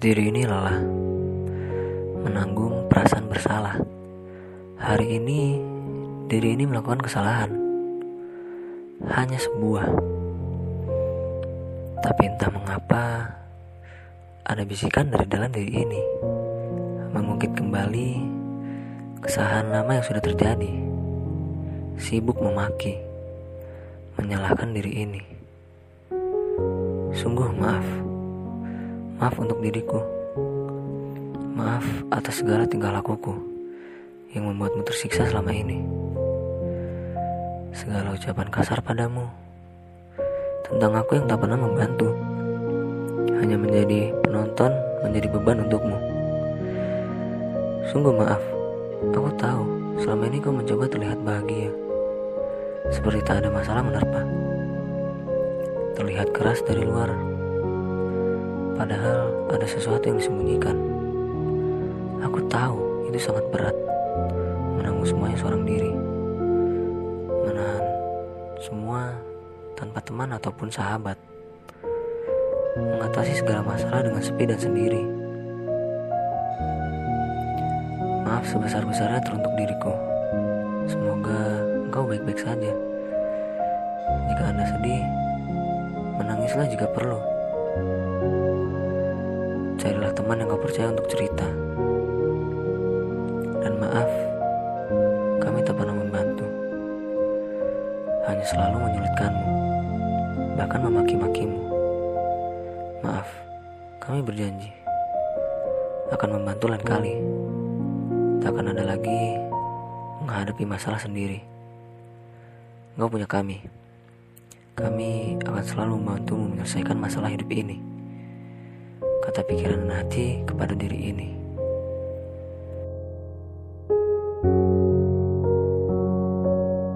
Diri ini lelah menanggung perasaan bersalah. Hari ini diri ini melakukan kesalahan. Hanya sebuah. Tapi entah mengapa ada bisikan dari dalam diri ini mengungkit kembali kesalahan lama yang sudah terjadi. Sibuk memaki, menyalahkan diri ini. Sungguh maaf. Maaf untuk diriku. Maaf atas segala tingkah lakuku yang membuatmu tersiksa selama ini. Segala ucapan kasar padamu tentang aku yang tak pernah membantu hanya menjadi penonton, menjadi beban untukmu. Sungguh maaf, aku tahu selama ini kau mencoba terlihat bahagia, seperti tak ada masalah menerpa. Terlihat keras dari luar, Padahal ada sesuatu yang disembunyikan. Aku tahu itu sangat berat. Menanggung semuanya seorang diri. Menahan semua tanpa teman ataupun sahabat. Mengatasi segala masalah dengan sepi dan sendiri. Maaf sebesar-besarnya teruntuk diriku. Semoga engkau baik-baik saja. Jika Anda sedih, menangislah jika perlu. Carilah teman yang kau percaya untuk cerita. Dan maaf, kami tak pernah membantu. Hanya selalu menyulitkanmu, bahkan memaki-makimu. Maaf, kami berjanji akan membantu lain kali. Tak akan ada lagi menghadapi masalah sendiri. Engkau punya kami. Kami akan selalu membantu menyelesaikan masalah hidup ini kata pikiran dan hati kepada diri ini.